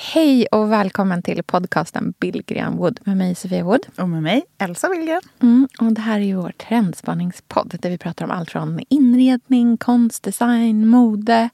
Hej och välkommen till podcasten Billgren Wood med mig Sofia Wood. Och med mig, Elsa Willgren. Mm, och det här är ju vår trendspanningspodd där vi pratar om allt från inredning, konst, design, mode,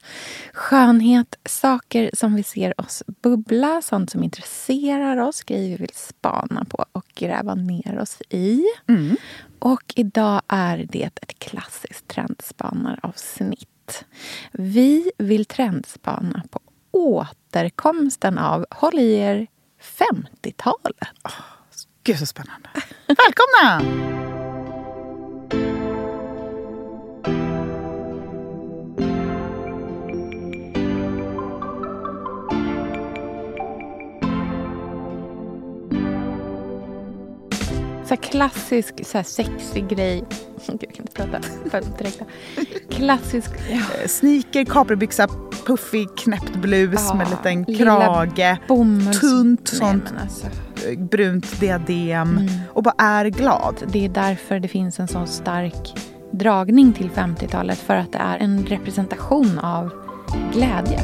skönhet, saker som vi ser oss bubbla, sånt som intresserar oss, grejer vi vill spana på och gräva ner oss i. Mm. Och idag är det ett klassiskt trendspannaravsnitt. Vi vill trendspana på återkomsten av, håll i er, 50-talet. Gud så spännande. Välkomna! Så klassisk, så här sexig grej. Gud, jag kan inte prata. Klassisk... Eh, Sneaker, capribyxa, puffig knäppt blus Ja, med liten krage. Tunt Nej, sånt men alltså, eh, brunt diadem. Mm. Och bara är glad. det är därför det finns en sån stark dragning till 50-talet. För att det är en representation av glädje.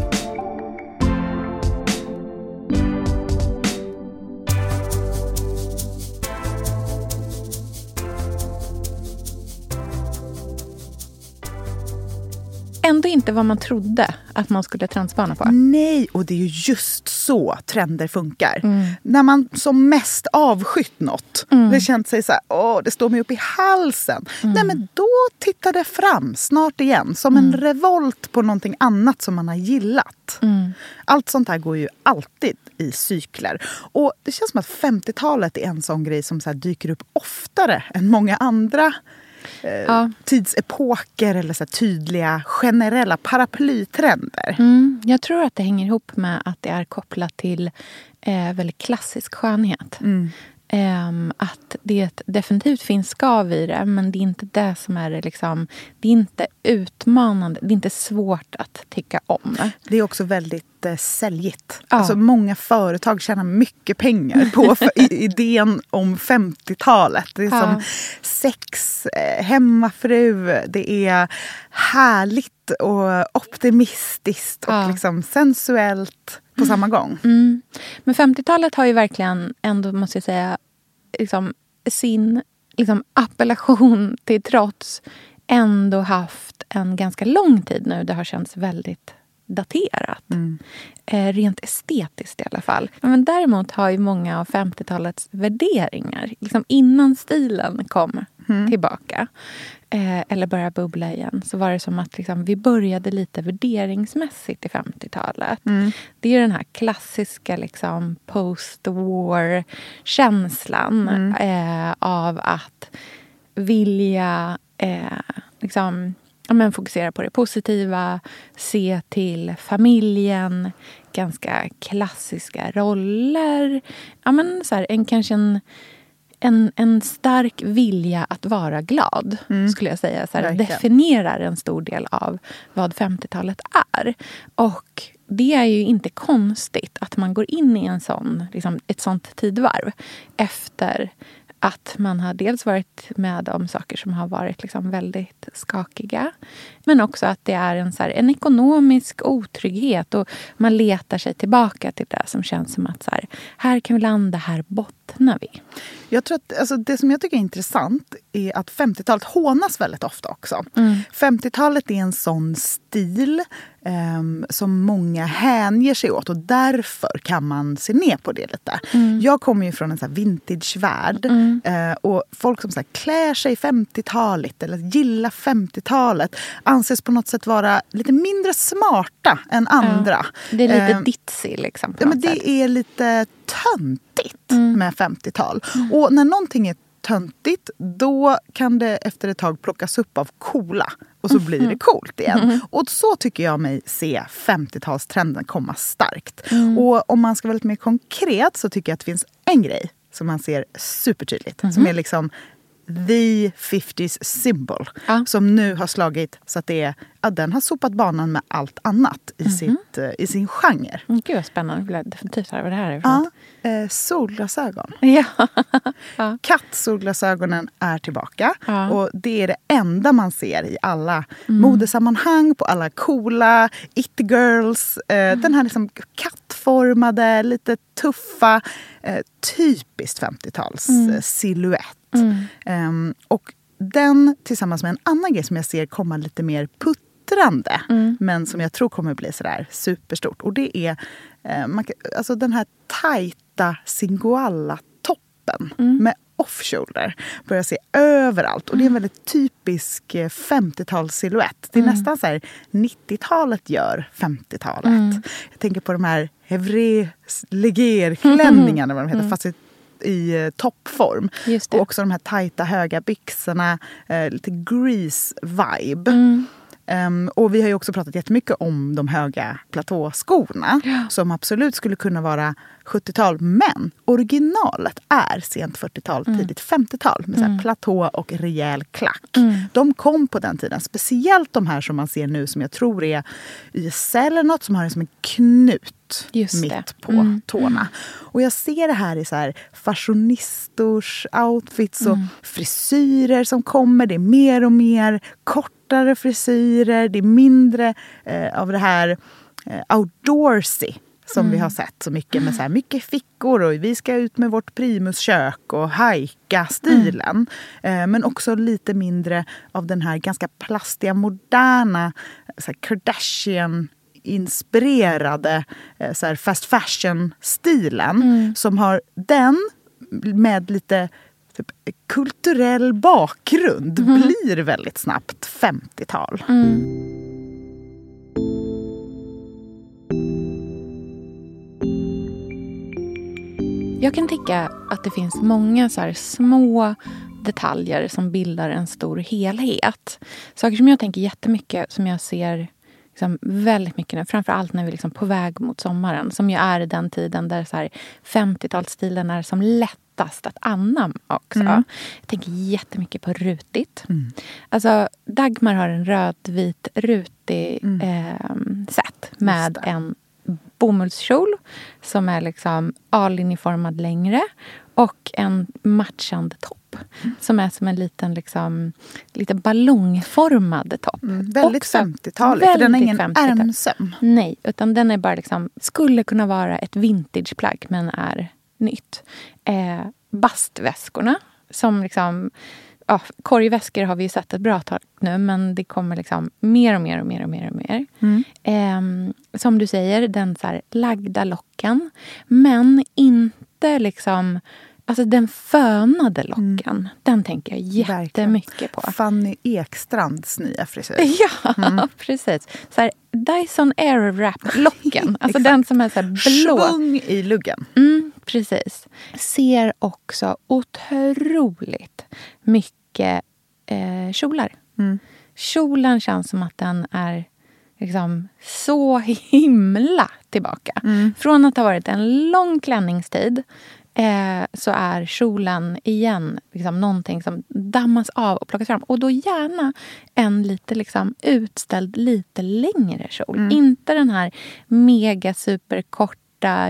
Ändå inte vad man trodde att man skulle trendspana på. Nej, och det är ju just så trender funkar. Mm. När man som mest avskytt något, det känt sig så här, åh, det står mig upp i halsen. Mm. Nej, men då tittar det fram snart igen, som en revolt på någonting annat som man har gillat. Mm. Allt sånt här går ju alltid i cykler. Och det känns som att 50-talet är en sån grej som så dyker upp oftare än många andra eh, Ja. tidsepoker eller så tydliga generella paraplytrender. Mm, jag tror att det hänger ihop med att det är kopplat till eh, väldigt klassisk skönhet. Ehm, att det definitivt finns skav i det, men det är inte det som är liksom... Det är inte utmanande, det är inte svårt att tycka om. Det är också väldigt eh, säljigt. Ja. Alltså, många företag tjänar mycket pengar på idén om 50-talet. Det är Ja. som sex, eh, hemmafru, det är härligt och optimistiskt och Ja. liksom sensuellt på samma gång. Mm. Men 50-talet har ju verkligen ändå, måste jag säga, liksom, sin liksom, appellation till trots ändå haft en ganska lång tid nu. Det har känts väldigt daterat. Eh, rent estetiskt i alla fall. Men däremot har ju många av 50-talets värderingar, liksom innan stilen kom tillbaka eh, eller började bubbla igen, så var det som att liksom, vi började lite värderingsmässigt i 50-talet. Det är den här klassiska liksom, post-war-känslan eh, av att vilja eh, liksom, ja, men fokusera på det positiva, se till familjen, ganska klassiska roller. Ja, men så här, en, kanske en, en, en stark vilja att vara glad, skulle jag säga. Så här, definierar en stor del av vad 50-talet är. Och det är ju inte konstigt att man går in i en sån, liksom, ett sånt tidvarv efter att man har dels varit med om saker som har varit liksom väldigt skakiga. Men också att det är en, så här, en ekonomisk otrygghet och man letar sig tillbaka till det som känns som att så här, här kan vi landa, här bottnar vi? Jag tror att, alltså, det som jag tycker är intressant är att 50-talet hånas väldigt ofta också. 50-talet är en sån stil ehm, som många hänger sig åt och därför kan man se ner på det lite. Jag kommer ju från en så här vintage-värld eh, och folk som så här klär sig 50-taligt eller gillar 50-talet anses på något sätt vara lite mindre smarta än andra. Det är lite Ehm, ditzy liksom. Ja, men sätt. det är lite töntigt Mm. med 50-tal. Och när någonting är töntigt då kan det efter ett tag plockas upp av coola. Och så blir Mm. det coolt igen. Och så tycker jag mig se 50-talstrenden komma starkt. Mm. Och om man ska vara lite mer konkret så tycker jag att det finns en grej som man ser supertydligt. Mhm. Som är liksom the 50s symbol. Ja. Som nu har slagit så att det är, ja, den har sopat banan med allt annat i, sitt, eh, i sin genre. Mm, Gud vad spännande. Jag vill definitivt höra vad det här är för Ja, något. eh, solglasögon. Ja. Kattsolglasögonen är tillbaka. Ja. Och Det är det enda man ser i alla modesammanhang, på alla coola it-girls. Eh, Den här liksom kattformade, lite tuffa, eh, typiskt 50-tals eh, silhuett. Ehm, och den tillsammans med en annan grej som jag ser komma lite mer puttrande men som jag tror kommer bli sådär superstort. Och det är eh, man, alltså den här tajta Singoalla-toppen med off-shoulder. Börjar se överallt. Och det är en väldigt typisk eh, 50-talssilhuett. Det är nästan så här 90-talet gör 50-talet. Jag tänker på de här Hevré leger-klänningarna, vad de heter, fast i, i eh, toppform. Och också de här tajta höga byxorna, eh, lite grease-vibe. Mm. Ehm, och vi har ju också pratat jättemycket om de höga platåskorna som absolut skulle kunna vara 70-tal. Men originalet är sent 40-tal, Mm. tidigt 50-tal med så här platå och rejäl klack. Mm. De kom på den tiden. Speciellt de här som man ser nu som jag tror är YSL eller något som har det som en knut Just det. mitt på Mm. tårna. Och jag ser det här i så här fashionistors outfits och Mm. frisyrer som kommer. Det är mer och mer kortare frisyrer. Det är mindre eh, av det här eh, outdoorsy som vi Mm. har sett så mycket med så här mycket fickor och vi ska ut med vårt primuskök och hajka stilen. Mm. Eh, men också lite mindre av den här ganska plastiga, moderna så här Kardashian inspirerade eh, så här fast fashion-stilen. Mm. Som har den med lite typ, kulturell bakgrund Mm. blir väldigt snabbt 50-tal. Jag kan tycka att det finns många så små detaljer som bildar en stor helhet. Saker som jag tänker jättemycket, som jag ser liksom väldigt mycket nu. Framför allt när vi är liksom på väg mot sommaren. Som ju är den tiden där så här 50-talsstilen är som lättast att anamma också. Jag tänker jättemycket på rutigt. Alltså, Dagmar har en rödvit rutig eh, set med en bomullskjol som är liksom A-linjeformad längre och en matchande topp som är som en liten liksom, lite ballongformad topp. Mm, väldigt Också 50-taligt, för den har ingen 50-tal. ärmsöm. Nej, utan den är bara liksom, skulle kunna vara ett vintageplagg men är nytt. Eh, bastväskorna som liksom Ja, korgväskor har vi ju sett ett bra tag nu men det kommer liksom mer och mer och mer och mer. och mer. Ehm, som du säger, den så här lagda locken. Men inte liksom... Alltså den fönade locken. Den tänker jag jättemycket på. Fanny Ekstrands nya frisyr. Ja, precis. Så här, Dyson Airwrap-locken. alltså den som är så blå. Svung i luggen. Mm, precis. Ser också otroligt mycket eh, kjolar. Kjolen känns som att den är liksom så himla tillbaka. Från att ha varit en lång klänningstid eh, så är kjolen igen liksom någonting som dammas av och plockas fram. Och då gärna en lite liksom utställd, lite längre kjol. Inte den här mega superkorta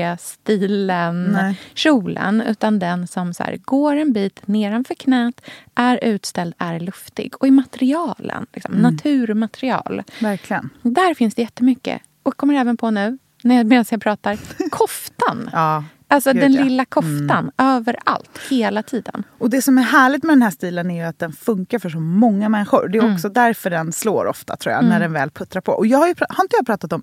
euphoria-stilen Nej. kjolen. Utan den som så här, går en bit nedanför knät, är utställd, är luftig. Och i materialen, liksom, naturmaterial. Verkligen. Där finns det jättemycket. Och kommer även på nu, när jag- medan jag pratar, koftan. Ja. Alltså Gud, den ja. lilla koftan överallt, hela tiden. Och det som är härligt med den här stilen är ju att den funkar för så många människor. Det är Mm. också därför den slår ofta tror jag, när den väl puttrar på. Och jag har, ju, har inte jag pratat om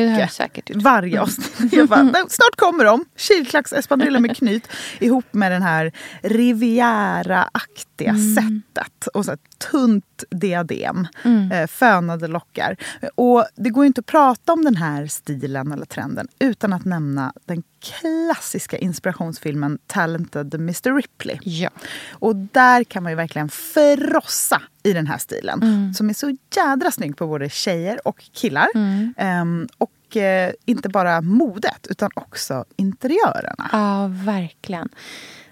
jag mycket? säkert gjort. Varje avsnitt. Jag bara, "Nej, snart kommer de! Kilklacks espadriller med knyt ihop med den här Riviera-aktiga Mm. sättet. Och så här tunt diadem, Mm. eh, fönade lockar. Och det går ju inte att prata om den här stilen eller trenden utan att nämna den klassiska inspirationsfilmen Talented Mr Ripley. Ja. Och där kan man ju verkligen frossa i den här stilen. Mm. Som är så jädra snygg på både tjejer och killar. Ehm, och eh, inte bara modet utan också interiörerna. Ja, verkligen.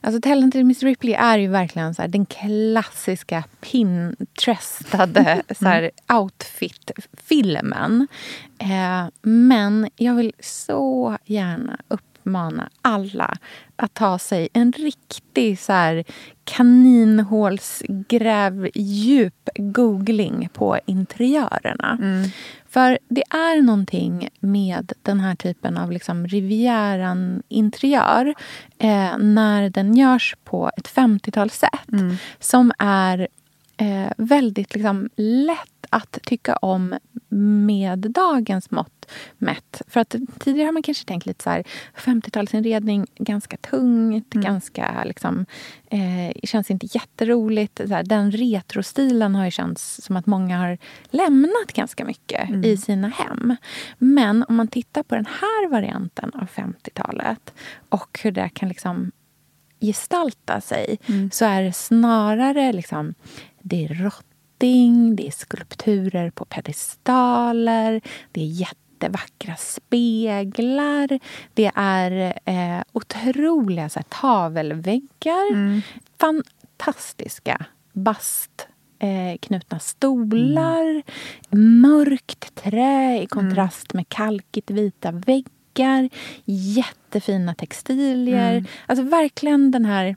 Alltså Talented Miss Ripley är ju verkligen så här, den klassiska Pinterestade här, outfit-filmen. Eh, men jag vill så gärna uppmana alla att ta sig en riktig så här, kaninhålsgräv djup googling på interiörerna. För det är någonting med den här typen av liksom Rivieran-interiör eh, när den görs på ett 50-talssätt som är eh, väldigt liksom, lätt att tycka om med dagens mått mätt. För att tidigare har man kanske tänkt lite så här 50-talsinredning, ganska tungt, ganska liksom, eh, känns inte jätteroligt. Så här, den retrostilen har ju känts som att många har lämnat ganska mycket i sina hem. Men om man tittar på den här varianten av 50-talet och hur det kan liksom gestalta sig så är det snarare liksom, det är rotting, det är skulpturer på pedestaler, det är jättevackra speglar, det är eh, otroliga så här, tavelväggar, fantastiska bast eh, knutna stolar, mörkt trä i kontrast med kalkigt vita väggar, jättefina textilier. Alltså verkligen den här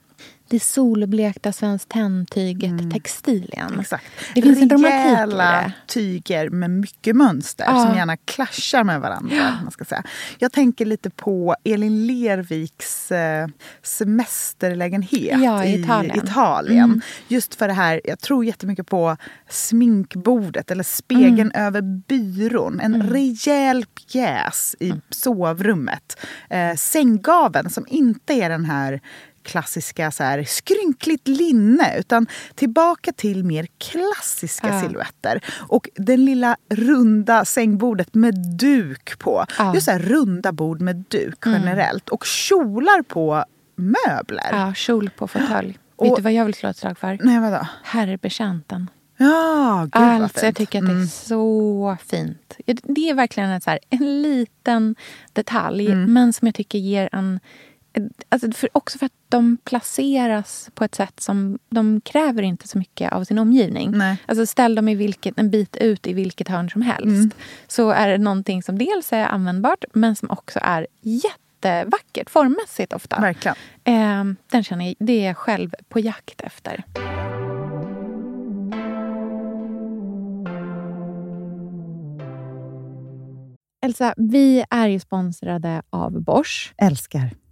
det solblekta Svenskt Tenn-tyget textilien. Exakt. Det finns en Rejäla det. tyger med mycket mönster Ja. som gärna clashar med varandra. Man ska säga. Jag tänker lite på Elin Lerviks eh, semesterlägenhet Ja, i Italien. Mm. Italien. Just för det här, jag tror jättemycket på sminkbordet eller spegeln Mm. över byrån. En rejäl pjäs i Mm. sovrummet. Eh, sänggaveln som inte är den här klassiska så här, skrynkligt linne utan tillbaka till mer klassiska Ja. silhuetter. Och den lilla runda sängbordet med duk på. Ja. Mm. Just så här, runda bord med duk generellt. Och kjolar på möbler. Ja, kjol på fåtölj. Och- Vet du vad jag vill slå ett slag för? Nej, vadå? Herrbetjänten. Ja, gud vad Alltså, jag fint. tycker att det är så fint. Det är verkligen en, så här, en liten detalj, men som jag tycker ger en... Alltså för, också för att de placeras på ett sätt som... De kräver inte så mycket av sin omgivning. Nej. Alltså ställ dem i vilket, en bit ut i vilket hörn som helst. Så är det någonting som dels är användbart, men som också är jättevackert formmässigt ofta. Verkligen. Eh, den känner jag, det är jag själv på jakt efter. Elsa, vi är ju sponsrade av Bosch. Älskar.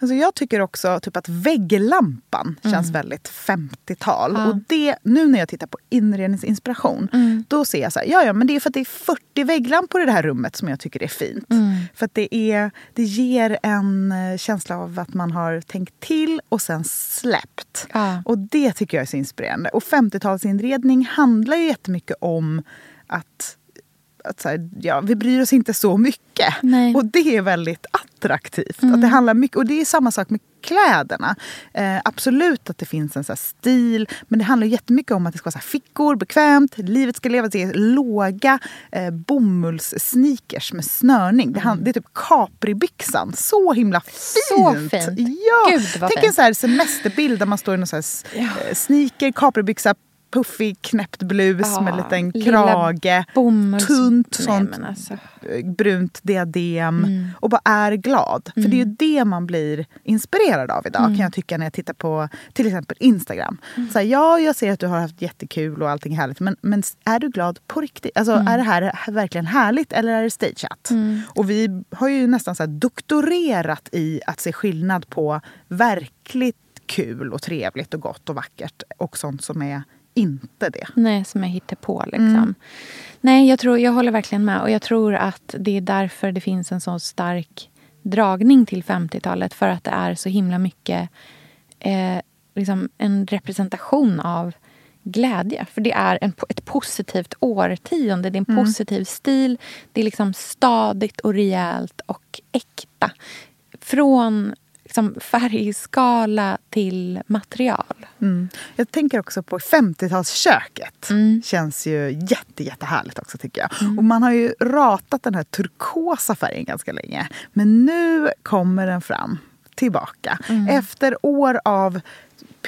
Alltså jag tycker också typ att vägglampan känns väldigt 50-tal. Mm. Ja. Och det, nu när jag tittar på inredningsinspiration, Mm. då ser jag så här, ja ja men det är för att det är 40 vägglampor i det här rummet som jag tycker är fint. Mm. För att det, är, det ger en eh, känsla av att man har tänkt till och sen släppt. Ja. Och det tycker jag är så inspirerande. Och 50-talsinredning handlar ju jättemycket om att att så här, ja, vi bryr oss inte så mycket. Nej. Och det är väldigt attraktivt. Att det handlar mycket, och det är samma sak med kläderna. Eh, absolut att det finns en så stil, men det handlar jättemycket om att det ska vara så fickor, bekvämt, livet ska levas i låga eh, bomullssneakers med snörning. Det, hand, det är typ capribyxan. Så himla fint! Så fint. Ja! Gud, Tänk fint. en så semesterbild där man står i någon så här s- eh, sneaker, capribyxa, puffig knäppt blus Ja, med en liten krage. bomulls- Tunt Nej, sånt men alltså. eh, brunt diadem Mm. och bara är glad. För det är ju det man blir inspirerad av idag Mm. kan jag tycka när jag tittar på till exempel Instagram. Så här, ja, jag ser att du har haft jättekul och allting är härligt men, men är du glad på riktigt? Alltså, Mm. Är det här verkligen härligt eller är det stageat? Och vi har ju nästan så doktorerat i att se skillnad på verkligt kul och trevligt och gott och vackert och sånt som är inte det. Nej, som jag hittar på. Liksom. Mm. Nej, jag, tror, jag håller verkligen med. Och jag tror att det är därför det finns en så stark dragning till 50-talet. För att det är så himla mycket eh, liksom en representation av glädje. För det är en, ett positivt årtionde. Det är en Mm. positiv stil. Det är liksom stadigt och rejält och äkta. Från liksom, färgskala till material. Mm. Jag tänker också på 50-talsköket. Mm. känns ju jätte, jättehärligt också tycker jag. Och man har ju ratat den här turkosa färgen ganska länge. Men nu kommer den fram tillbaka. Mm. Efter år av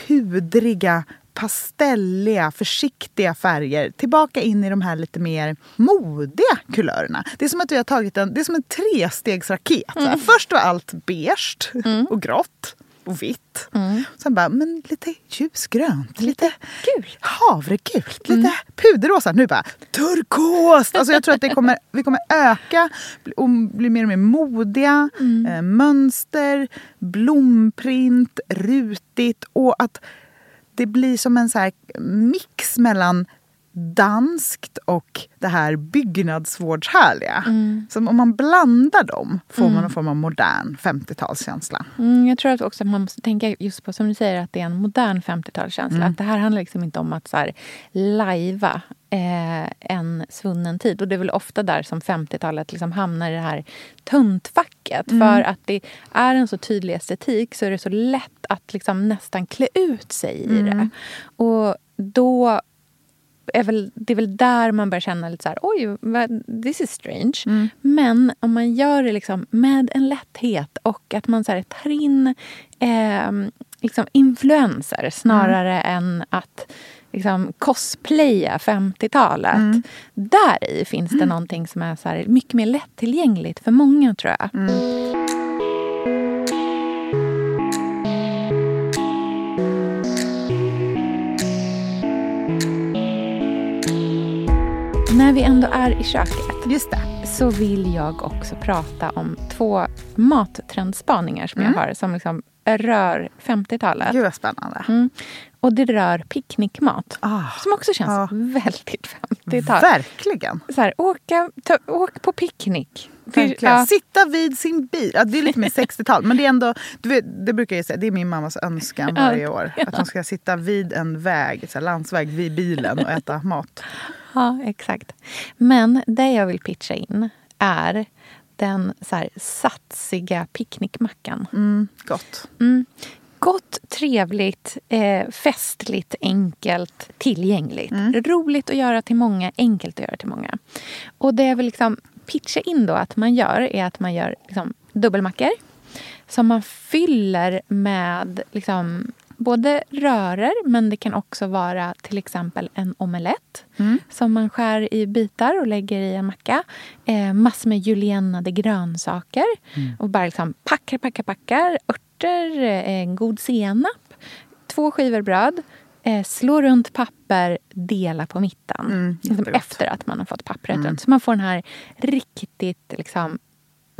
pudriga pastelliga, försiktiga färger tillbaka in i de här lite mer modiga kulörerna. Det är som att vi har tagit en, det är som en trestegsraket. Här, Först var allt beige och grått och vitt. Sen bara, men lite ljusgrönt, lite gult. havregult, lite puderrosa. Nu bara turkost! Alltså jag tror att det kommer, vi kommer öka och bli mer och mer modiga. Eh, mönster, blomprint, rutigt och att det blir som en så här mix mellan danskt och det här byggnadsvårdshärliga. Som om man blandar dem får man en form av modern 50-talskänsla. Mm, jag tror att också att man måste tänka just på, som du säger, att det är en modern 50-talskänsla. Mm. Att det här handlar liksom inte om att så här, lajva eh, en svunnen tid. Och det är väl ofta där som 50-talet liksom hamnar i det här tuntfacket. Mm. För att det är en så tydlig estetik så är det så lätt att liksom nästan klä ut sig i Mm. det. Och då är väl, det är väl där man börjar känna lite så här, oj, this is strange. Mm. Men om man gör det liksom med en lätthet och att man så här tar in eh, liksom influenser snarare än att liksom cosplaya 50-talet. Där i finns det någonting som är så här mycket mer lättillgängligt för många, tror jag. När vi ändå är i köket Just det. så vill jag också prata om två mattrendspaningar som jag har som liksom rör 50-talet. Gud vad spännande. Mm. Och det rör picknickmat. Ah, som också känns ja. väldigt 50-tal. Verkligen. Så här, åka, ta, åk på picknick. Verkligen. ja. Sitta vid sin bil. Ja, det är lite mer 60-tal. Men det är ändå, vet, det brukar jag säga, det är min mammas önskan varje år. Att hon ska sitta vid en väg, så landsväg, vid bilen och äta mat. Ja, exakt. Men det jag vill pitcha in är den så här satsiga picknickmackan. Mm, gott. Mm. Gott, trevligt, eh, festligt, enkelt, tillgängligt. Roligt att göra till många, enkelt att göra till många. Och det jag vill liksom pitcha in då att man gör är att man gör liksom dubbelmackor som man fyller med liksom både rörer men det kan också vara till exempel en omelett som man skär i bitar och lägger i en macka. Eh, massor med juliennade grönsaker. Och bara liksom packar, packar, packar. Örter, eh, god senap, två skivor bröd. Eh, slå runt papper, dela på mitten. Mm, liksom efter att man har fått pappret runt. Så man får den här riktigt liksom,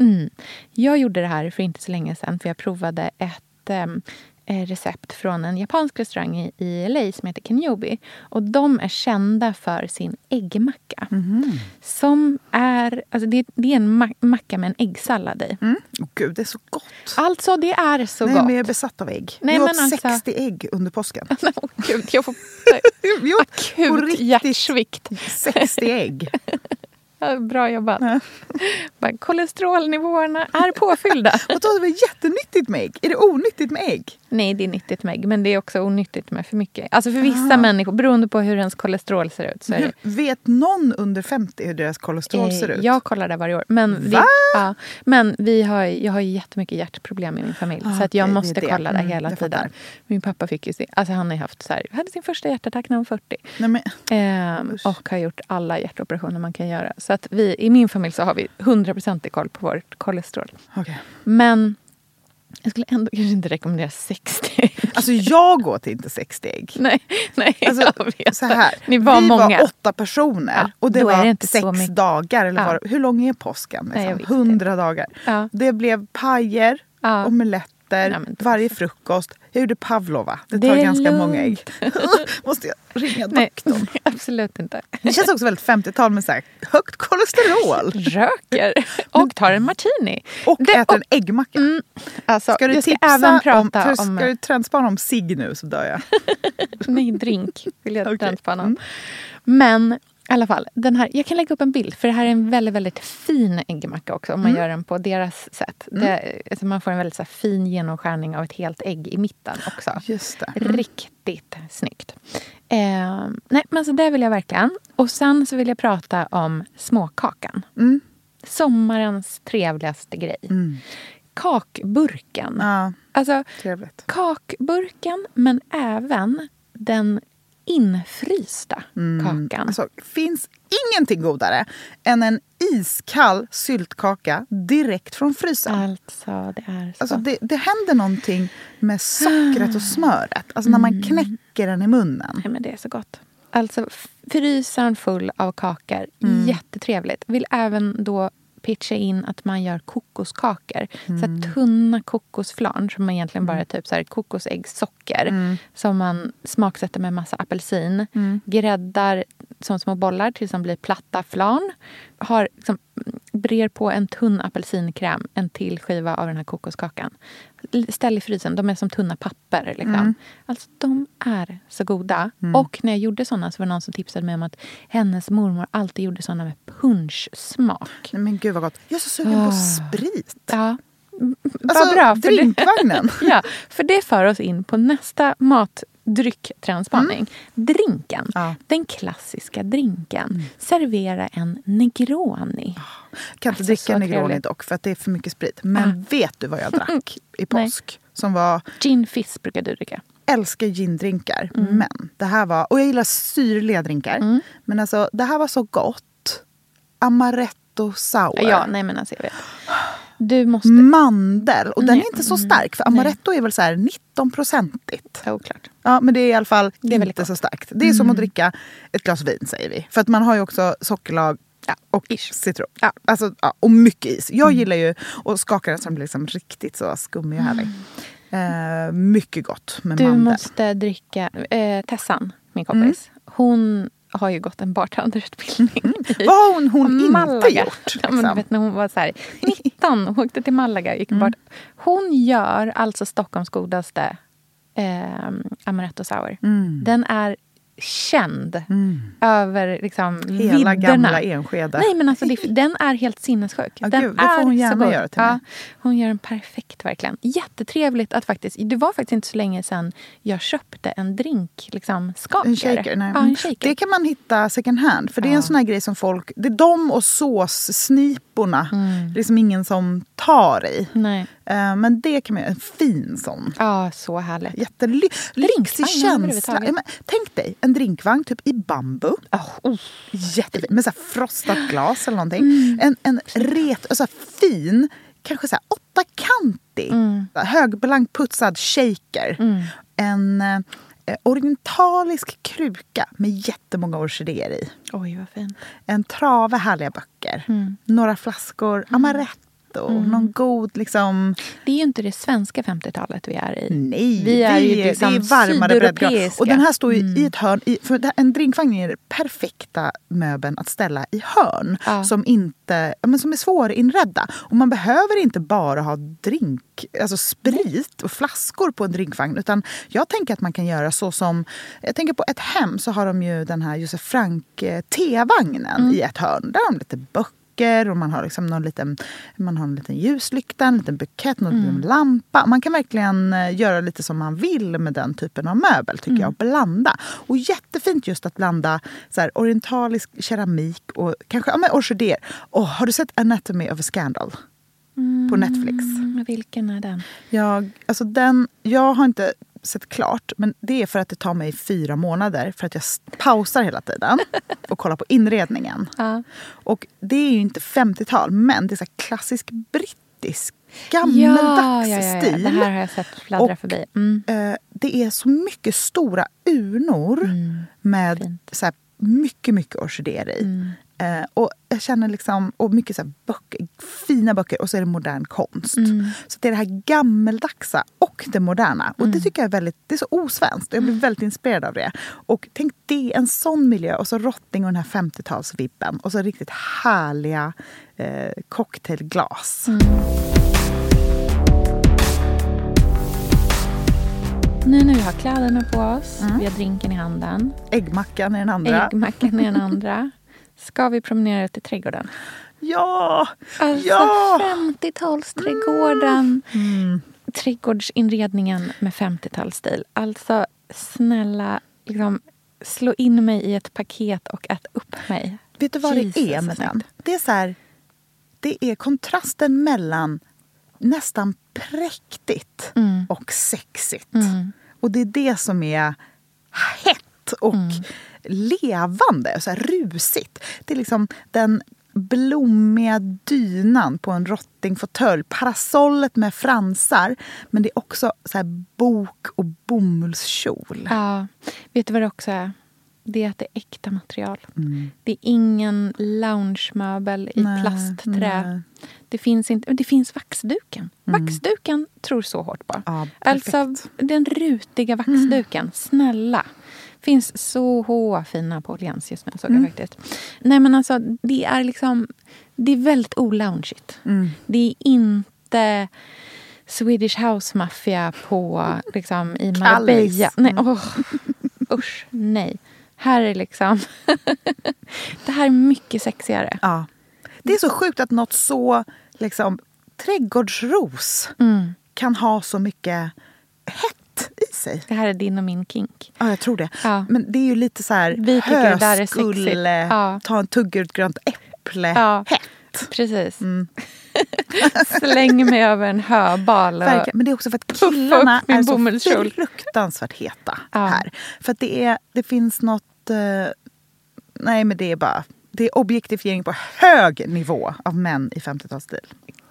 Mm. Jag gjorde det här för inte så länge sedan för jag provade ett ehm, eh, recept från en japansk restaurang i, LA som heter Kenyobi. Och de är kända för sin äggmacka. Mhm. Som är, alltså det, det är en ma- macka med en äggsallad i. Mm. Åh, Gud, det är så gott. Alltså det är så Nej, gott. men jag är besatt av ägg. Nej, jag åt alltså- 60 ägg under påsken. Åh, Gud, jag får på akut riktigt. hjärtsvikt. 60 ägg. Bra jobbat. Bara, kolesterolnivåerna är påfyllda. Och då är det väl jättenyttigt med ägg? Är det onyttigt med ägg? Nej, det är nyttigt med ägg, men det är också onyttigt med för mycket. Alltså för vissa människor, beroende på hur ens kolesterol ser ut. Så det, Hur, vet någon under 50 hur deras kolesterol ser Eh, ut? Jag kollar det varje år. Men, vi, Va? ja, men vi har, jag har ju jättemycket hjärtproblem i min familj. Ah, så att jag det måste det. kolla det Mm, hela tiden. Min pappa fick ju sin, alltså han har haft så här, hade sin första hjärtattack när han var 40. Nej, men, Usch. och har gjort alla hjärtoperationer man kan göra. Så att vi, i min familj så har vi 100% koll på vårt kolesterol. okej. Men jag skulle ändå kanske inte rekommendera 60 Alltså jag åt inte 60 ägg. Nej, nej Alltså, jag vet. så här, Ni var vi många. var åtta personer Ja, och det var det sex dagar. Eller Ja. var, hur lång är påsken? Liksom? 100 dagar. Ja. Det blev pajer, Ja. omeletter, Men då varje frukost. Jag gjorde pavlova. Det tar ganska lugnt. många ägg. Måste jag ringa Nej, doktorn? absolut inte. Det känns också väldigt 50-tal med så här, högt kolesterol. Röker och tar en martini. Och Det- äter och- en äggmacka. Mm, alltså, Ska du tipsa även om, prata för om... ska du trendspana om cigg nu så dör jag. Nej, drink vill jag Okej. transpanna om. Mm. Men i alla fall, den här, jag kan lägga upp en bild för det här är en väldigt, väldigt fin äggmacka också om man Mm. gör den på deras sätt. Det, alltså man får en väldigt så här, fin genomskärning av ett helt ägg i mitten också. Just det. Riktigt snyggt. Eh, nej, men så det vill jag verkligen. Och sen så vill jag prata om småkakan. Mm. Sommarens trevligaste grej. Mm. Kakburken. Ja, Alltså, trevligt. kakburken, men även den infrysta kakan. Alltså, finns ingenting godare än en iskall syltkaka direkt från frysen. Alltså, det är så. Alltså det, det händer någonting med sockret och smöret. Alltså när Mm. man knäcker den i munnen. Nej, men det är så gott. Alltså, frysen full av kakor. Mm. Jättetrevligt. Vill även då pitcha in att man gör kokoskakor. Så Mm. här tunna kokosflarn som egentligen bara är typ så här kokosäggssocker. Mm. Som man smaksätter med massa apelsin. Gräddar som små bollar tills de blir platta flarn. Har liksom, brer på en tunn apelsinkräm, en till skiva av den här kokoskakan. Ställ i frysen, de är som tunna papper. Liksom. Mm. Alltså de är så goda. Och när jag gjorde såna så var det någon som tipsade mig om att hennes mormor alltid gjorde såna med punschsmak. Men gud vad gott. Jag är så sugen på Ah. sprit. Ja, mm, Alltså, bra. Drinkvagnen. ja, för det för oss in på nästa matdryck-trendspaning. Drinken. Mm. Ja. Mm. Den klassiska drinken. Servera en Negroni. kan inte Alltså, dricka Negroni trevligt. dock för att det är för mycket sprit. Men vet du vad jag drack i påsk? Som var, Gin fizz brukar du dricka. älskar gindrinkar. Mm. Men det här var, och jag gillar syrliga drinkar. Men alltså det här var så gott. Amaretto sour. Ja, nej men alltså jag vet. Du måste... Mandel. Och den Nej, är inte så mm, stark. För amaretto är väl så här 19-procentigt. Oklart. Ja, men det är i alla fall Det är inte så starkt. Det är som att dricka ett glas vin säger vi. För att man har ju också sockerlag Ja, och ish. citron. Ja. Alltså, ja, och mycket is. Jag gillar ju att skaka den så den blir liksom riktigt så skummig och härlig. Eh, mycket gott med Du mandel. måste dricka... Eh, Tessan, min kompis, hon har ju gått en bartenderutbildning i Vad har hon, hon inte gjort? Ja, Liksom? vet, när hon var så här, 19 och åkte till Malaga. Gick Mm. Hon gör alltså Stockholms godaste eh, amaretto sour. Mm. Den är känd över liksom, Hela vidderna. gamla Enskede. Nej, men alltså, det, den är helt sinnessjuk. Ja, den gud, det får hon gärna göra till mig. ja, Hon gör den perfekt, verkligen. Jättetrevligt att faktiskt... Det var faktiskt inte så länge sedan jag köpte en drink, liksom, skakare. En shaker? Nej. Ja, en shaker. Det kan man hitta second hand. För det är en sån här grej som folk... Det är de och såssniporna. Mm. Det är liksom ingen som tar i. Nej. Eh, Men det kan man göra. En fin sån. Ja, så härligt. Jättelyxig känsla. Ja, men tänk dig en drinkvagn typ i bambu. Oh, oh. Jättefin. Med så frostat glas eller någonting. Mm. En, en ret, alltså fin, kanske så här åttakantig, Mm. högblank putsad shaker. En eh, orientalisk kruka med jättemånga orkidéer i. Oj, vad fint. En trave härliga böcker. Mm. Några flaskor amaretto. Och någon god liksom... Det är ju inte det svenska 50-talet vi är i. Nej, Vi är ju det liksom är varmare breddgrad. sydeuropeiska. Och den här står ju i ett hörn. I, för det- en drinkvagn är den perfekta möbeln att ställa i hörn. Ja. Som, inte, men som är svårinredda. Och man behöver inte bara ha drink, alltså sprit och flaskor på en drinkvagn. Utan jag tänker att man kan göra så som... Jag tänker på ett hem så har de ju den här Josef Frank eh, T-vagnen i ett hörn. Där har de lite böcker och man har, liksom någon liten, man har en liten ljuslykta, en liten bukett, någon liten lampa. Man kan verkligen eh, göra lite som man vill med den typen av möbel. tycker jag, och Blanda. Och jättefint just att blanda så här, orientalisk keramik och kanske ja, orkidéer. Åh, har du sett Anatomy of a Scandal? På Netflix. Mm, vilken är den? Jag, alltså den, jag har inte sett klart, men det är för att det tar mig fyra månader för att jag pausar hela tiden och kollar på inredningen. Ja. Och det är ju inte 50-tal, men det är så klassisk brittisk gammeldags ja, ja, stil. Det här har jag sett fladdra Och- förbi. Mm. Eh, det är så mycket stora urnor med fint. så här, mycket, mycket orkidéer i. Eh, och jag känner liksom, och mycket så böcker, fina böcker och så är det modern konst. Så det är det här gammeldagsa och det moderna. Och det tycker jag är väldigt, det är så osvenskt. Och jag blir väldigt inspirerad av det. Och tänk det, en sån miljö och så rotting och den här 50-talsvibben. Och så riktigt härliga eh, cocktailglas. Nu när vi har kläderna på oss, vi har drinken i handen, Äggmackan i den andra. äggmackan i den andra. Ska vi promenera ut i trädgården? Ja! Alltså Ja! 50-talsträdgården. Trädgårdsinredningen med 50-talsstil. Alltså snälla, liksom, slå in mig i ett paket och ät upp mig. Vet du vad Jesus, det är med den? Det är så här, det är kontrasten mellan nästan präktigt Mm. och sexigt. Och det är det som är hett och Mm. Levande, så här rusigt. Det är liksom den blommiga dynan på en rottingfåtölj, parasollet med fransar. Men det är också så bok och bomullskjol. Ja, vet du vad det också är? Det är att det är äkta material. Mm. Det är ingen loungemöbel i Nej, plastträ. nej. Det finns, inte, det finns vaxduken. Vaxduken tror så hårt på. Ja, alltså den rutiga vaxduken. Snälla. Finns så fina på Åhléns just nu. Såg jag faktiskt. Nej men alltså det är liksom Det är väldigt oloungigt. Det är inte Swedish House Mafia på, liksom, i Marbella. Nej, åh, usch, nej. Här är liksom... det här är mycket sexigare. Ja. Det är så sjukt att något så liksom, trädgårdsros Mm. kan ha så mycket hett i sig. Det här är din och min kink. Ja, jag tror det. Ja. Men det är ju lite så här Vi tycker det där är sexigt. Ja. ta en tugga ur ett grönt äpple, Ja. hett. Precis. Mm. Släng mig över en höbal. Och... Verkligen. Men det är också för att killarna är så fruktansvärt heta Ja. här. För att det, är, det finns något... Eh, nej, men det är bara... Det är objektifiering på hög nivå av män i 50-talsstil.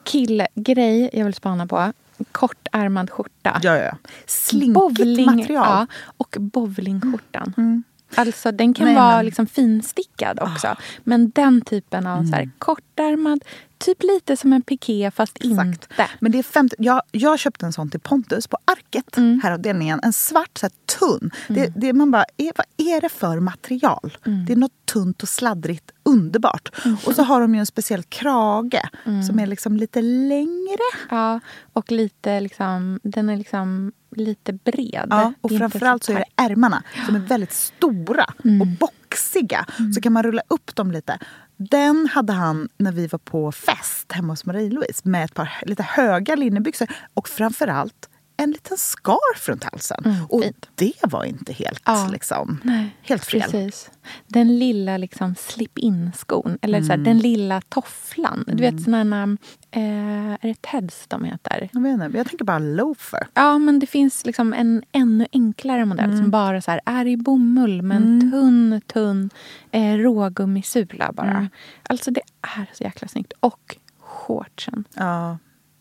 Killgrej jag vill spana på. Kortärmad skjorta. Ja, ja. Slinkigt material. Ja, och bowlingskjortan. Alltså den kan Nej, vara men- liksom finstickad också. Men den typen av så här, kortärmad, typ lite som en piké fast inte. Men det är 50, jag, jag köpte en sån till Pontus på Arket, Mm. här avdelningen. En svart, så här, tunn. Det, det, man bara, är, vad är det för material? Mm. Det är något tunt och sladdrigt, underbart. Och så har de ju en speciell krage Mm. som är liksom lite längre. Ja, och lite liksom, den är liksom lite bred. Ja, och framförallt så är det ärmarna som är väldigt stora Mm. och boxiga. Så kan man rulla upp dem lite. Den hade han när vi var på fest hemma hos Marie-Louise med ett par lite höga linnebyxor och framförallt en liten scarf runt halsen. och Mm, fint. det var inte helt, Ja. liksom, Nej, helt fel. Precis. Den lilla liksom slip-in-skon, eller så här, den lilla tofflan. Du vet såna eh, är det Teds de heter? Jag, inte, jag tänker bara loafer. Ja, men det finns liksom en ännu enklare modell som bara så här, är i bomull med en tunn, tunn eh, rågummisula bara. Alltså det är så jäkla snyggt. Och shortsen. Ja,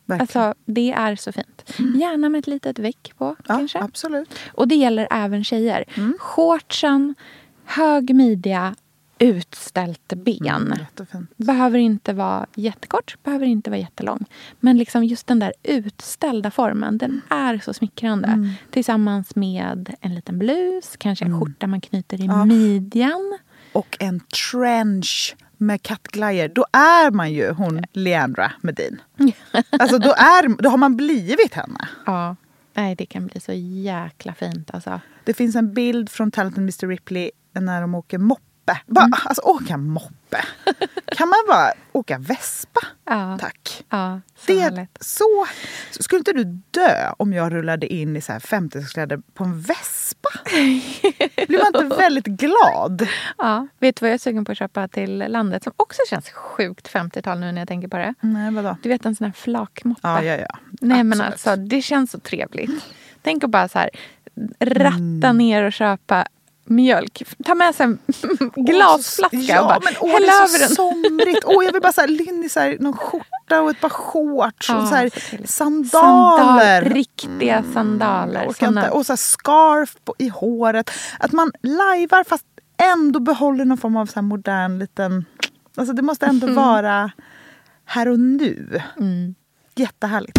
verkligen. Alltså det är så fint. Gärna med ett litet väck på ja, kanske. absolut. Och det gäller även tjejer. Shortsen, hög midja utställt ben. Mm, jättefint. Behöver inte vara jättekort, behöver inte vara jättelång. Men liksom just den där utställda formen, den är så smickrande. Mm. Tillsammans med en liten blus, kanske en skjorta man knyter i Ja. midjan. Och en trench med kattglajjor. Då är man ju hon Leandra Medin. Alltså då, är, då har man blivit henne. Ja. Nej, det kan bli så jäkla fint alltså. Det finns en bild från Talented Mr Ripley när de åker moppe. Bara, Mm. Alltså åka moppe. Kan man bara åka vespa? Ja. Tack. Ja, så Det är härligt. så... Skulle inte du dö om jag rullade in i så här 50-talskläder på en vespa? Blir man inte väldigt glad? Ja. Vet du vad jag är sugen på att köpa till landet som också känns sjukt 50-tal nu när jag tänker på det? Nej, vadå? Du vet en sån här flakmoppe. Ja, ja, ja. Nej men Absolut. alltså det känns så trevligt. Tänk att bara så här ratta Mm. ner och köpa mjölk. Ta med sig en glasflaska ja, och bara men åh, häll det är över så den. somrigt. Åh, jag vill bara så här, in i så här, någon skjorta och ett par shorts Ja, och så här, sandaler. Mm, Sandal, riktiga sandaler. Jag orkar Såna-. Och så här scarf på, i håret. Att man lajvar fast ändå behåller någon form av så modern liten... Alltså det måste ändå vara här och nu. Mm. Jättehärligt.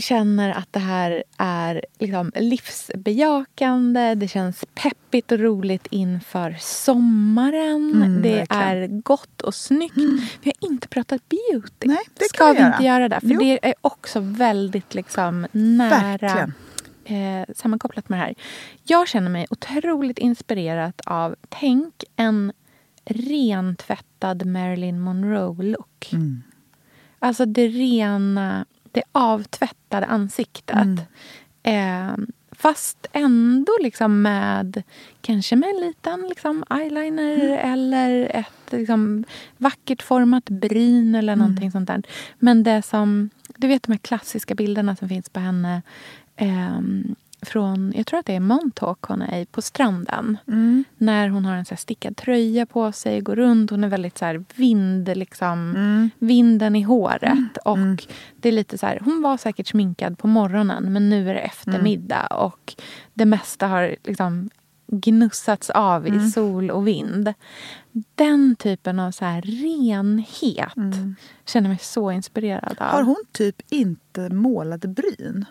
känner att det här är liksom livsbejakande. Det känns peppigt och roligt inför sommaren. Mm, det verkligen. är gott och snyggt. Vi har inte pratat beauty. Nej, det Ska kan vi vi inte göra. göra det? För Jo. det är också väldigt liksom nära Verkligen. eh, sammankopplat med det här. Jag känner mig otroligt inspirerad av, tänk en rentvättad Marilyn Monroe-look. Mm. Alltså det rena, det avtvättade ansiktet. Eh, fast ändå liksom med, kanske med en liten liksom eyeliner eller ett liksom vackert format bryn eller någonting sånt där. Men det som, du vet de här klassiska bilderna som finns på henne ehm, från, jag tror att det är Montauk hon är i, på stranden. Mm. När hon har en så stickad tröja på sig, går runt. Hon är väldigt så här vind, liksom, Mm. vinden i håret. Och det är lite så här, hon var säkert sminkad på morgonen men nu är det eftermiddag. Och det mesta har liksom gnussats av i sol och vind. Den typen av så här renhet känner mig så inspirerad av. Har hon typ inte målade bryn?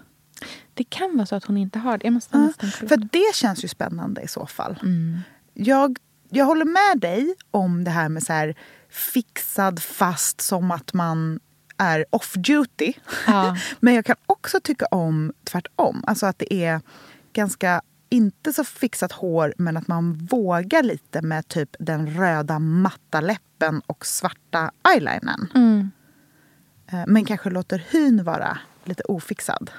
Det kan vara så att hon inte har det. Jag måste Ja, kolla. för det känns ju spännande i så fall. Mm. Jag, jag håller med dig om det här med så här fixad fast som att man är off duty. Ja. Men jag kan också tycka om tvärtom. Alltså att det är ganska inte så fixat hår men att man vågar lite med typ den röda matta läppen och svarta eyelinern. Mm. Eh, Men kanske låter hyn vara lite ofixad.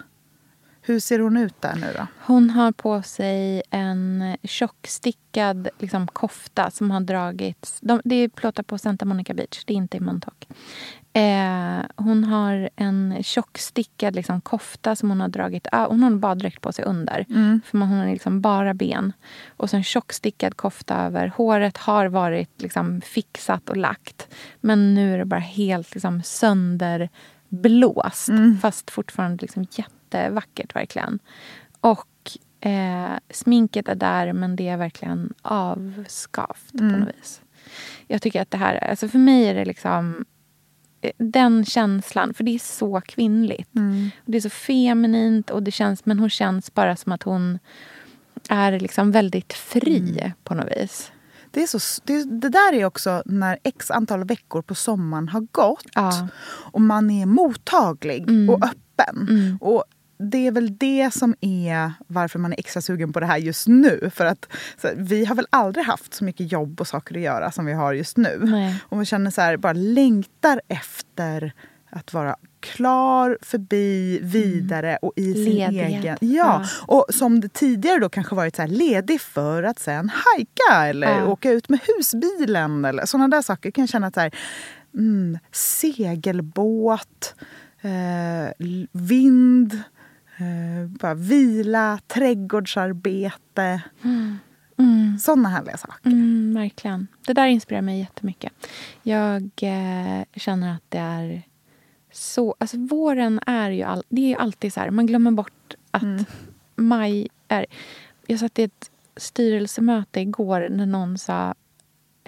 Hur ser hon ut där nu då? Hon har på sig en tjockstickad liksom, kofta som har dragits... De, det är plåtat på Santa Monica Beach, det är inte i Montauk. Eh, hon har en tjockstickad liksom, kofta som hon har dragit... Ah, hon har en baddräkt på sig under. För man, hon har liksom bara ben. Och så en tjockstickad kofta över. Håret har varit liksom, fixat och lagt. Men nu är det bara helt liksom, sönderblåst. Fast fortfarande liksom, jättevackert verkligen. Och eh, sminket är där, men det är verkligen avskavt på något vis. Jag tycker att det här, alltså för mig är det liksom eh, den känslan, för det är så kvinnligt. Och det är så feminint, och det känns, men hon känns bara som att hon är liksom väldigt fri på något vis. Det, är så, det, det där är också när x antal veckor på sommaren har gått Ja. och man är mottaglig Mm. och öppen. Mm. Och det är väl det som är varför man är extra sugen på det här just nu. För att här, vi har väl aldrig haft så mycket jobb och saker att göra som vi har just nu. Nej. Och man känner så här, bara längtar efter att vara klar, förbi, vidare och i sin egen... Ja. Ja. Och som det tidigare då kanske varit så här, ledig för att sen hajka eller Ja. åka ut med husbilen eller sådana där saker. kan jag känna att så här, mm, segelbåt, eh, vind, eh, bara vila, trädgårdsarbete. Mm. Sådana härliga saker. Mm, verkligen. Det där inspirerar mig jättemycket. Jag eh, känner att det är så... Alltså våren är ju, all, det är ju alltid så här, man glömmer bort att maj är... Jag satt i ett styrelsemöte igår när någon sa...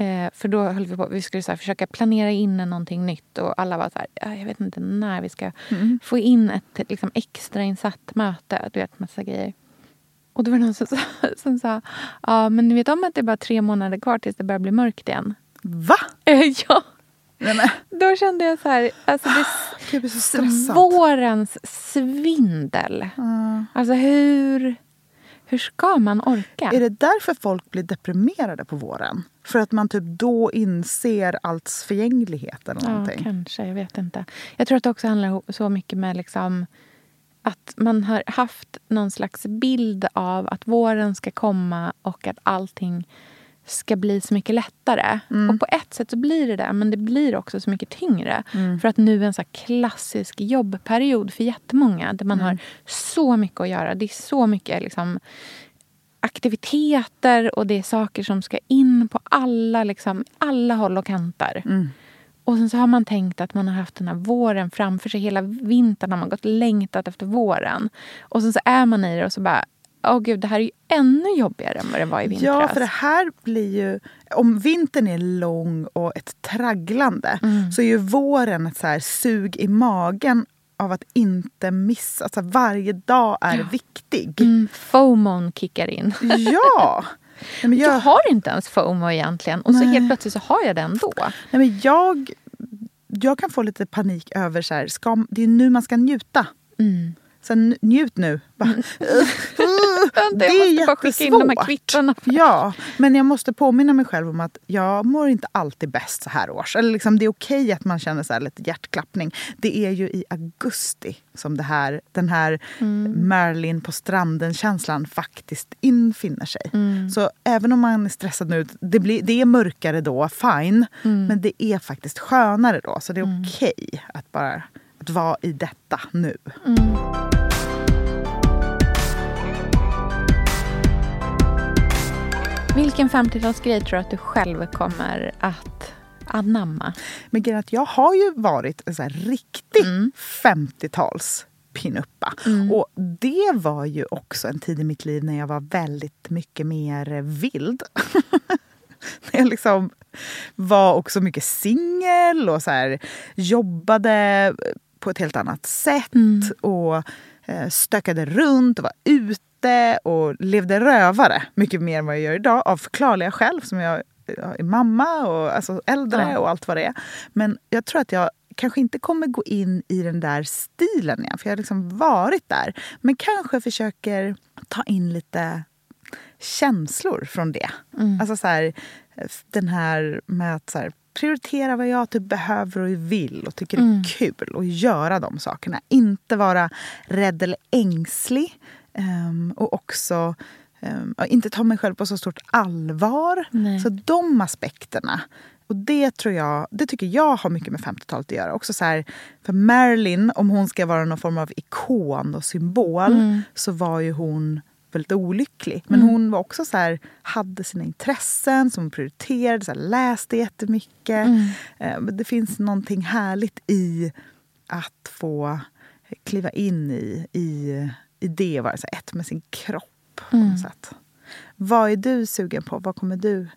Eh, för då höll vi på, vi skulle så försöka planera in någonting nytt och alla var så här, "Ja, jag vet inte när vi ska Mm. få in ett liksom, extrainsatt möte. Du vet, massa grejer. Och då var det någon som, sa- som sa, ja men ni vet om att det är bara tre månader kvar tills det börjar bli mörkt igen? Va? ja. Nej, men, Då kände jag så här, alltså det jag blir så vårens svindel. Ja. Alltså hur, hur ska man orka? Är det därför folk blir deprimerade på våren? För att man typ då inser alls förgänglighet eller Ja, någonting? kanske. Jag vet inte. Jag tror att det också handlar så mycket med liksom att man har haft någon slags bild av att våren ska komma och att allting ska bli så mycket lättare. Mm. Och på ett sätt så blir det det, men det blir också så mycket tyngre. Mm. För att nu är en så klassisk jobbperiod för jättemånga där man Mm. har så mycket att göra. Det är så mycket liksom, aktiviteter och det är saker som ska in på alla, liksom, alla håll och kanter. Mm. Och sen så har man tänkt att man har haft den här våren framför sig. Hela vintern har man gått längtat efter våren. Och sen så är man i det och så bara, åh gud, det här är ju ännu jobbigare än vad det var i vintras. Ja, för det här blir ju... Om vintern är lång och ett tragglande Mm. så är ju våren ett så här sug i magen av att inte missa. Alltså varje dag är viktig. Mm, FOMON kickar in. Ja! Nej, men Jag jag, har inte ens FOMO egentligen. Och så Nej. helt plötsligt så har jag det ändå. nej, men jag, jag kan få lite panik över så här, ska, det är nu man ska njuta. Mm. Så n- njut nu. Bara, Vänta, jag måste bara skicka in de här kvittrona. Ja, men jag måste påminna mig själv om att jag mår inte alltid bäst så här års. Eller liksom, det är okej att man känner så här lite hjärtklappning. Det är ju i augusti som det här, den här Mm. Marilyn på stranden-känslan faktiskt infinner sig. Mm. Så även om man är stressad nu, det, blir, det är mörkare då, fine. Mm. Men det är faktiskt skönare då. Så det är okej att bara att vara i detta nu. Mm. Vilken 50-talsgrej tror du att du själv kommer att anamma? Men grejen att jag har ju varit en så här riktig Mm. 50-tals pinuppa. Och det var ju också en tid i mitt liv när jag var väldigt mycket mer vild. när jag liksom var också mycket singel och så här, jobbade på ett helt annat sätt. Och eh, stökade runt och var ute och levde rövare mycket mer än vad jag gör idag av förklarliga skäl. Som jag jag är mamma och alltså äldre Ja. och allt vad det är. Men jag tror att jag kanske inte kommer gå in i den där stilen igen. För jag har liksom varit där. Men kanske försöker ta in lite känslor från det. Mm. Alltså så här, den här med att så här, prioritera vad jag typ behöver och vill och tycker Mm. är kul och göra de sakerna. Inte vara rädd eller ängslig. ehm, och också ja, inte ta mig själv på så stort allvar. Nej. Så de aspekterna. Och det tror jag, det tycker jag har mycket med 50-talet att göra. Också så här, för Marilyn, om hon ska vara någon form av ikon och symbol Mm. så var ju hon väldigt olycklig. Men Mm. hon var också så här, hade sina intressen som hon prioriterade, så här, läste jättemycket. Mm. Eh, Det finns någonting härligt i att få kliva in i, i, i det vara så här, ett med sin kropp. På Mm. något sätt. Vad är du sugen på? Vad kommer du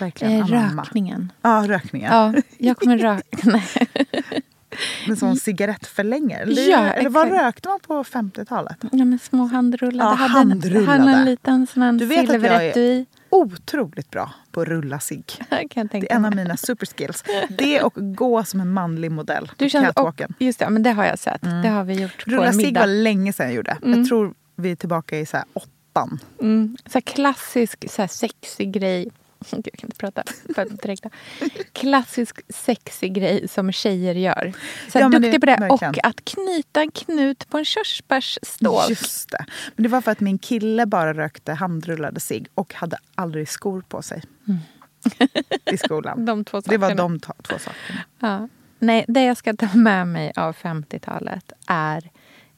verkligen Eh, anamma? rökningen. Ja, rökningen. Ja, jag kommer röka. Med sån cigarettförlängare. Eller, Ja, eller vad rökte man på 50-talet? Ja, men små handrullade. Ja, hade, handrullade. En, hade en liten sån Du vet att jag är otroligt bra på att rulla jag Det är en av mina superskills. Det och gå som en manlig modell Du kände, och, just det, men det har jag sett. Det har vi gjort på Rulla middag. var länge sedan jag gjorde. Mm. Jag tror vi är tillbaka i så här åttan. Mm. Så klassisk så här sexig grej. Gud, jag kan inte prata för direkt. Klassisk sexig grej som tjejer gör. Så Ja, duktig det- på det. verkligen. Och att knyta en knut på en körsbärsstål. Just det. Men det var för att min kille bara rökte handrullade cigg och hade aldrig skor på sig. I skolan. De två Det var sakerna. de två sakerna. Ja. Nej, det jag ska ta med mig av 50-talet är...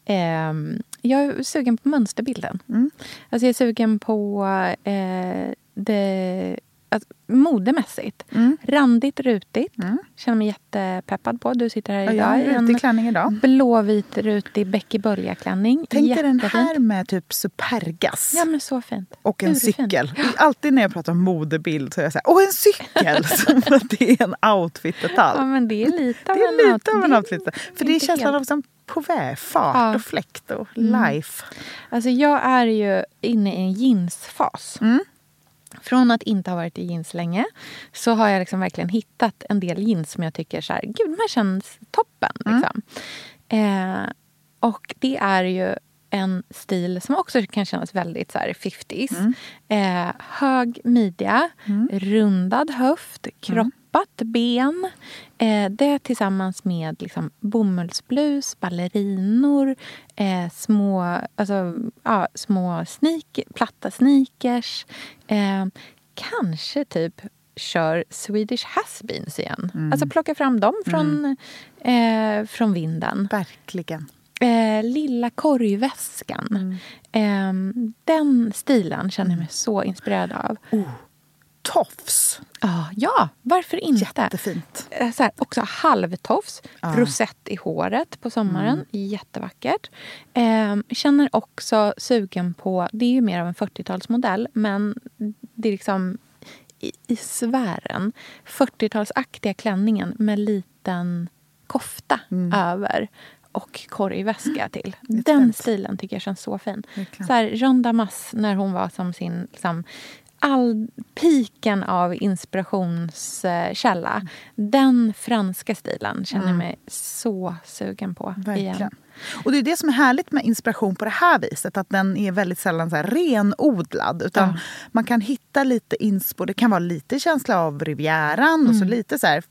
ehm, jag är sugen på mönsterbilden. Mm. Alltså jag är sugen på eh, det alltså, modemässigt. Mm. Randigt, rutigt. Känner mig jättepeppad på. Du sitter här Ja, idag jag har i en rutig klänning idag. blåvit, rutig Becky Börja-klänning. Tänk dig den här med typ supergas. Ja, men så fint. Och en Urfint. cykel. Alltid när jag pratar om modebild så är jag så här, åh en cykel! Som att det är en outfit-detalj. Ja, men det är lite av Det en är lite av en det är outfit. För det är känslan av som på väg, fart Ja. och fläkt och Mm. life. Alltså jag är ju inne i en jeansfas. Mm. Från att inte ha varit i jeans länge så har jag liksom verkligen hittat en del jeans som jag tycker så här, gud de här känns toppen. Mm. Liksom. Eh, och det är ju en stil som också kan kännas väldigt så här 50s. Mm. Eh, hög midja, rundad höft, kroppat ben. Eh, det tillsammans med liksom bomullsblus, ballerinor, eh, små, alltså, ja, små sneak, platta sneakers. Eh, kanske typ kör Swedish has-beens igen. Mm. Alltså plocka fram dem från, eh, från vinden. Verkligen. Eh, lilla korgväskan. Eh, den stilen känner jag mig så inspirerad av. Tofs. Ah, ja, varför inte? Jättefint. Eh, Så här, också halvtofs, Ja. rosett i håret på sommaren. Jättevackert. Eh, känner också sugen på, det är ju mer av en 40-talsmodell, men det är liksom i, i sfären. 40-talsaktiga klänningen med liten kofta över och korgväska till. Den stilen tycker jag känns så fin. Så här, Jean Damas när hon var som sin liksom, all piken av inspirationskälla. Den franska stilen känner jag mig så sugen på Verkligen. igen. Och det är det som är härligt med inspiration på det här viset. Att den är väldigt sällan så här renodlad. Utan Ja. man kan hitta lite inspo. Det kan vara lite känsla av Rivieran och så Mm. lite så här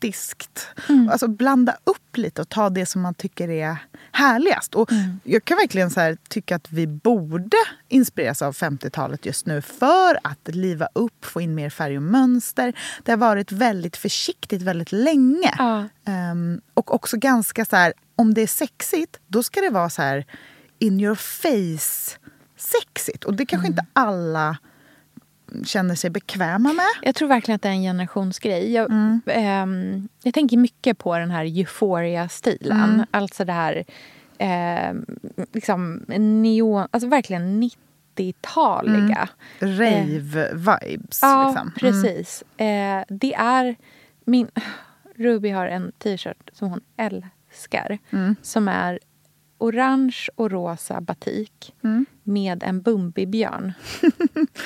brittiskt. Alltså blanda upp lite och ta det som man tycker är härligast. Och Mm. Jag kan verkligen så här tycka att vi borde inspireras av 50-talet just nu för att liva upp, få in mer färg och mönster. Det har varit väldigt försiktigt väldigt länge. Ja. Ehm, och också ganska så här, om det är sexigt, då ska det vara så här in your face sexigt. Och det kanske Mm. inte alla känner sig bekväma med. Jag tror verkligen att det är en generationsgrej. Jag, Mm. ehm, jag tänker mycket på den här euphoria-stilen. Mm. Alltså det här ehm, liksom neon, alltså verkligen 90-taliga. Rave-vibes. Ja, liksom. Mm. precis. Eh, det är... Min, Ruby har en t-shirt som hon älskar. Mm. Som är orange och rosa batik Mm. Med en Bumbibjörn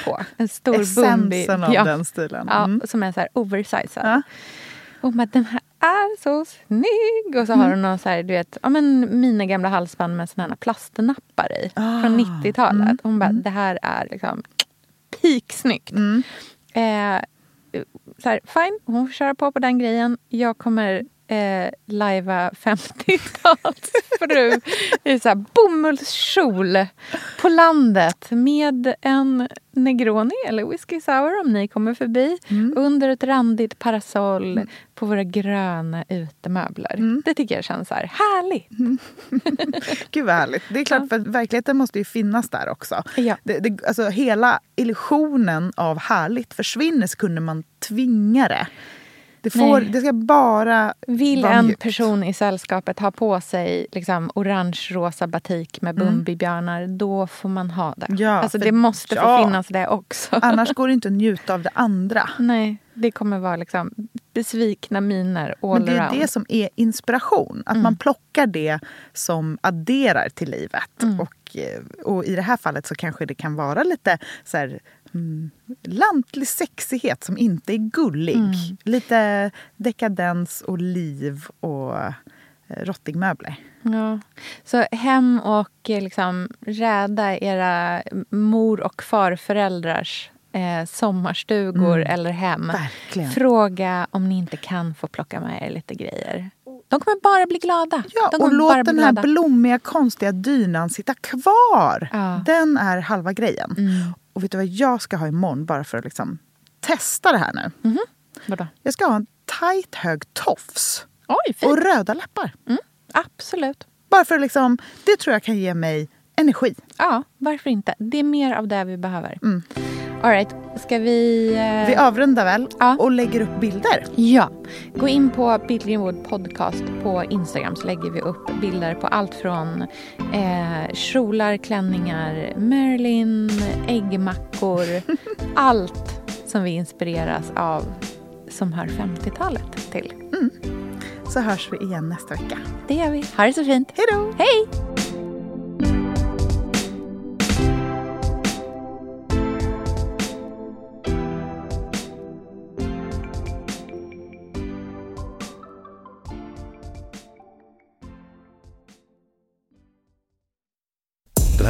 på. En stor Essensen Bumbi. av den stilen. Ja, Mm. som är så här oversized. Ja. Och bara, den här är så snygg! Och så har Mm. hon någon så här, du vet, ja, men mina gamla halsband med såna här plastnappar i. Ah. Från 90-talet. Mm. Hon bara, det här är liksom piksnyggt. Mm. Eh, så här, fine, hon får köra på på den grejen. Jag kommer eh, lajva 50-talsfru i så här bomullskjol på landet med en Negroni eller whisky sour om ni kommer förbi under ett randigt parasoll på våra gröna utemöbler. Det tycker jag känns så här härligt. Gud vad härligt. Det är klart, för att verkligheten måste ju finnas där också. Ja. Det, det, alltså, hela illusionen av härligt försvinner kunde man tvinga det. Det, får, Nej. det ska bara Vill vara en mjukt. person i sällskapet ha på sig liksom, orange-rosa batik med Mm. Bumbibjörnar, då får man ha det. Ja, alltså, för- det måste få ja. finnas det också. Annars går det inte att njuta av det andra. Nej, det kommer vara liksom besvikna miner all Men det är around. det som är inspiration. Att Mm. man plockar det som adderar till livet. Mm. Och, eh, och i det här fallet så kanske det kan vara lite så här, mm, lantlig sexighet som inte är gullig. Mm. Lite dekadens och liv och eh, rottingmöbler. Ja. Så hem och eh, liksom rädda era mor och farföräldrars eh, sommarstugor Mm. eller hem. Verkligen. Fråga om ni inte kan få plocka med er lite grejer. De kommer bara bli glada. Ja, och låt den här blommiga, konstiga dynan sitta kvar. Ja. Den är halva grejen. Mm. Och vet du vad jag ska ha imorgon bara för att liksom testa det här nu? Mhm. Vadå? Jag ska ha en tight hög tofs. Oj, fint. Och röda läppar. Absolut. Bara för att liksom, det tror jag kan ge mig energi. Ja, varför inte? Det är mer av det vi behöver. Mm. All right, ska vi... eh, Vi avrundar väl och lägger upp bilder. Ja. Gå in på Billgrenwood podcast på Instagram så lägger vi upp bilder på allt från eh, kjolar, klänningar, Merlin, äggmackor. allt som vi inspireras av som hör 50-talet till. Så hörs vi igen nästa vecka. Det gör vi. Ha det så fint. Hej då! Hej!